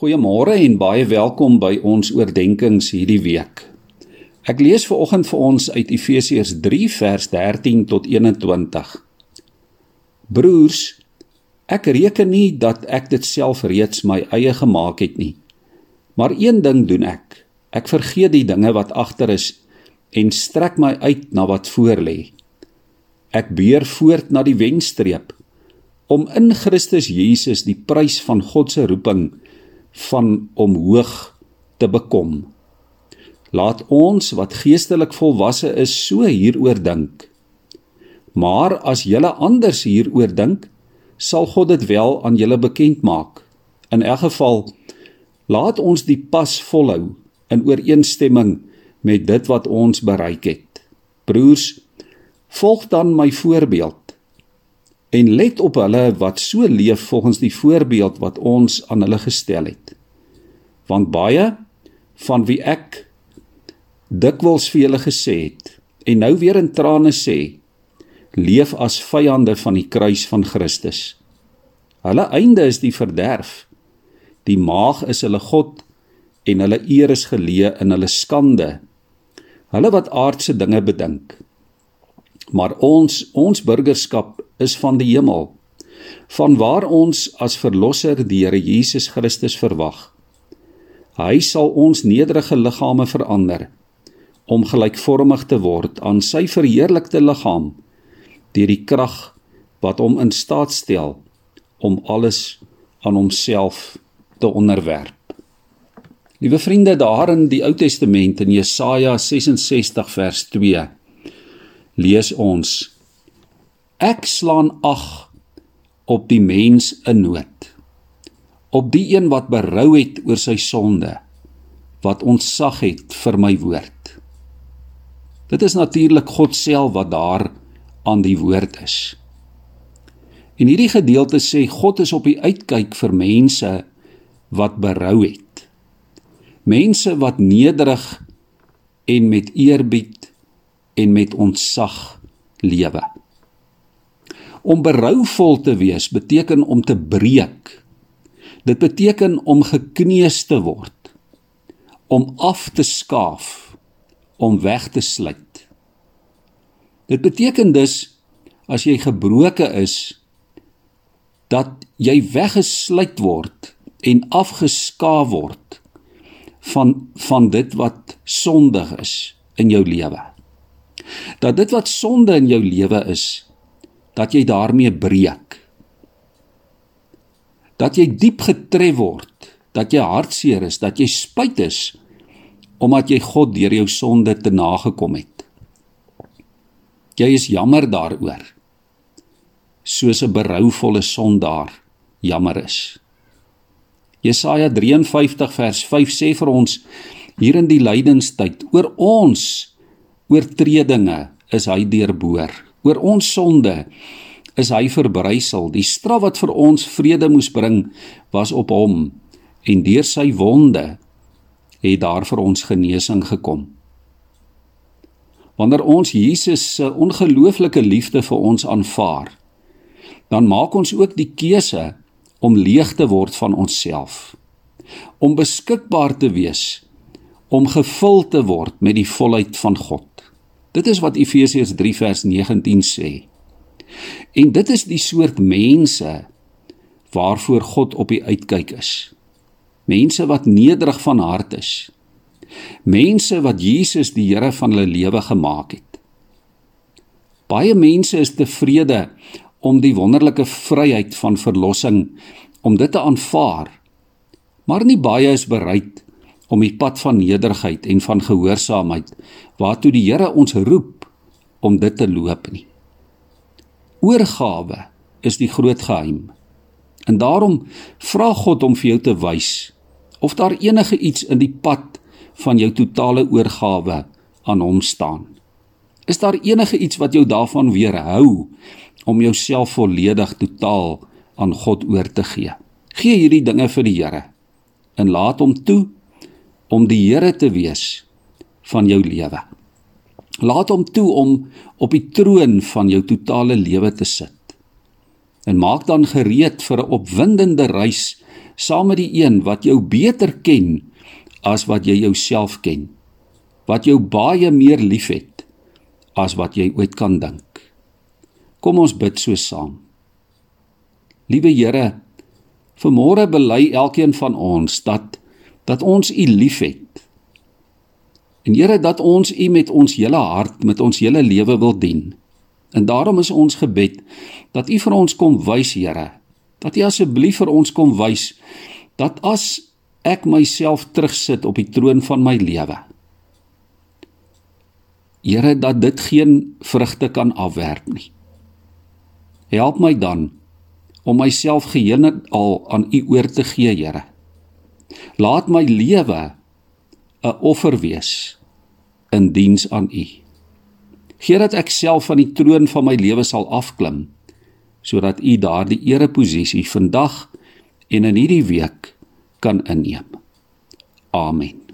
Goeiemôre en baie welkom by ons oordeenkings hierdie week. Ek lees ver oggend vir ons uit Efesiërs 3 vers 13 tot 21. Broers, ek reken nie dat ek dit self reeds my eie gemaak het nie. Maar een ding doen ek. Ek vergeet die dinge wat agter is en strek my uit na wat voor lê. Ek beer voort na die wenstreep om in Christus Jesus die prys van God se roeping van omhoog te bekom. Laat ons wat geestelik volwasse is so hieroor dink. Maar as julle anders hieroor dink, sal God dit wel aan julle bekend maak. In elk geval laat ons die pas volhou in ooreenstemming met dit wat ons bereik het. Broers, volg dan my voorbeeld en let op hulle wat so leef volgens die voorbeeld wat ons aan hulle gestel het. Want baie van wie ek dikwels vir julle gesê het en nou weer in trane sê, leef as vyande van die kruis van Christus. Hulle einde is die verderf. Die maag is hulle god en hulle eer is geleë in hulle skande. Hulle wat aardse dinge bedink. Maar ons ons burgerskap is van die hemel, vanwaar ons as verlosser die Here Jesus Christus verwag. Hy sal ons nederige liggame verander om gelykvormig te word aan sy verheerlikte liggaam deur die krag wat hom in staat stel om alles aan homself te onderwerp. Liewe vriende, daar in die Ou Testament in Jesaja 66 vers 2 lees ons Ek slaan ag op die mens in nood. Op die een wat berou het oor sy sonde, wat ontsag het vir my woord. Dit is natuurlik God self wat daar aan die woord is. In hierdie gedeelte sê God is op die uitkyk vir mense wat berou het. Mense wat nederig en met eerbied en met ontzag lewe. Om berouvol te wees beteken om te breek. Dit beteken om gekneus te word. Om af te skaaf, om weg te sluit. Dit beteken dus as jy gebroke is dat jy weggesluit word en afgeskaaf word van van dit wat sondig is in jou lewe. Dat dit wat sonde in jou lewe is, dat jy daarmee breek. Dat jy diep getref word, dat jy hartseer is, dat jy spyt is omdat jy God deur jou sonde te nagekom het. Jy is jammer daaroor. Soos 'n berouvolle sondaar jammer is. Jesaja 53 vers 5 sê vir ons hier in die lydingstyd oor ons oortredinge is hy deurboor Oor ons sonde is hy verbrysel. Die straf wat vir ons vrede moes bring, was op hom en deur sy wonde het daar vir ons genesing gekom. Wanneer ons Jesus se ongelooflike liefde vir ons aanvaar, dan maak ons ook die keuse om leeg te word van onsself, om beskikbaar te wees, om gevul te word met die volheid van God. Dit is wat Efesiërs 3 vers 19 sê. En dit is die soort mense waarvoor God op die uitkyk is. Mense wat nederig van hart is. Mense wat Jesus die Here van hulle lewe gemaak het. Baie mense is tevrede om die wonderlike vryheid van verlossing om dit te aanvaar. Maar nie baie is bereid om die pad van nederigheid en van gehoorsaamheid waartoe die Here ons roep om dit te loop nie. Oorgawe is die groot geheim. En daarom vra God om vir jou te wys of daar enige iets in die pad van jou totale oorgawe aan hom staan. Is daar enige iets wat jou daarvan weerhou om jouself volledig totaal aan God oor te gee? Gee hierdie dinge vir die Here en laat hom toe om die Here te wees van jou lewe. Laat hom toe om op die troon van jou totale lewe te sit. En maak dan gereed vir 'n opwindende reis saam met die een wat jou beter ken as wat jy jouself ken. Wat jou baie meer liefhet as wat jy ooit kan dink. Kom ons bid so saam. Liewe Here, vanmôre bely elkeen van ons dat dat ons U liefhet. En Here dat ons U met ons hele hart, met ons hele lewe wil dien. En daarom is ons gebed dat U vir ons kom wys, Here, dat U asseblief vir ons kom wys dat as ek myself terugsit op die troon van my lewe. Here dat dit geen vrugte kan afwerp nie. Help my dan om myself geheel al aan U oor te gee, Here. Laat my lewe 'n offer wees in diens aan U. Gee dat ek self van die troon van my lewe sal afklim sodat U daardie ereposisie vandag en in hierdie week kan inneem. Amen.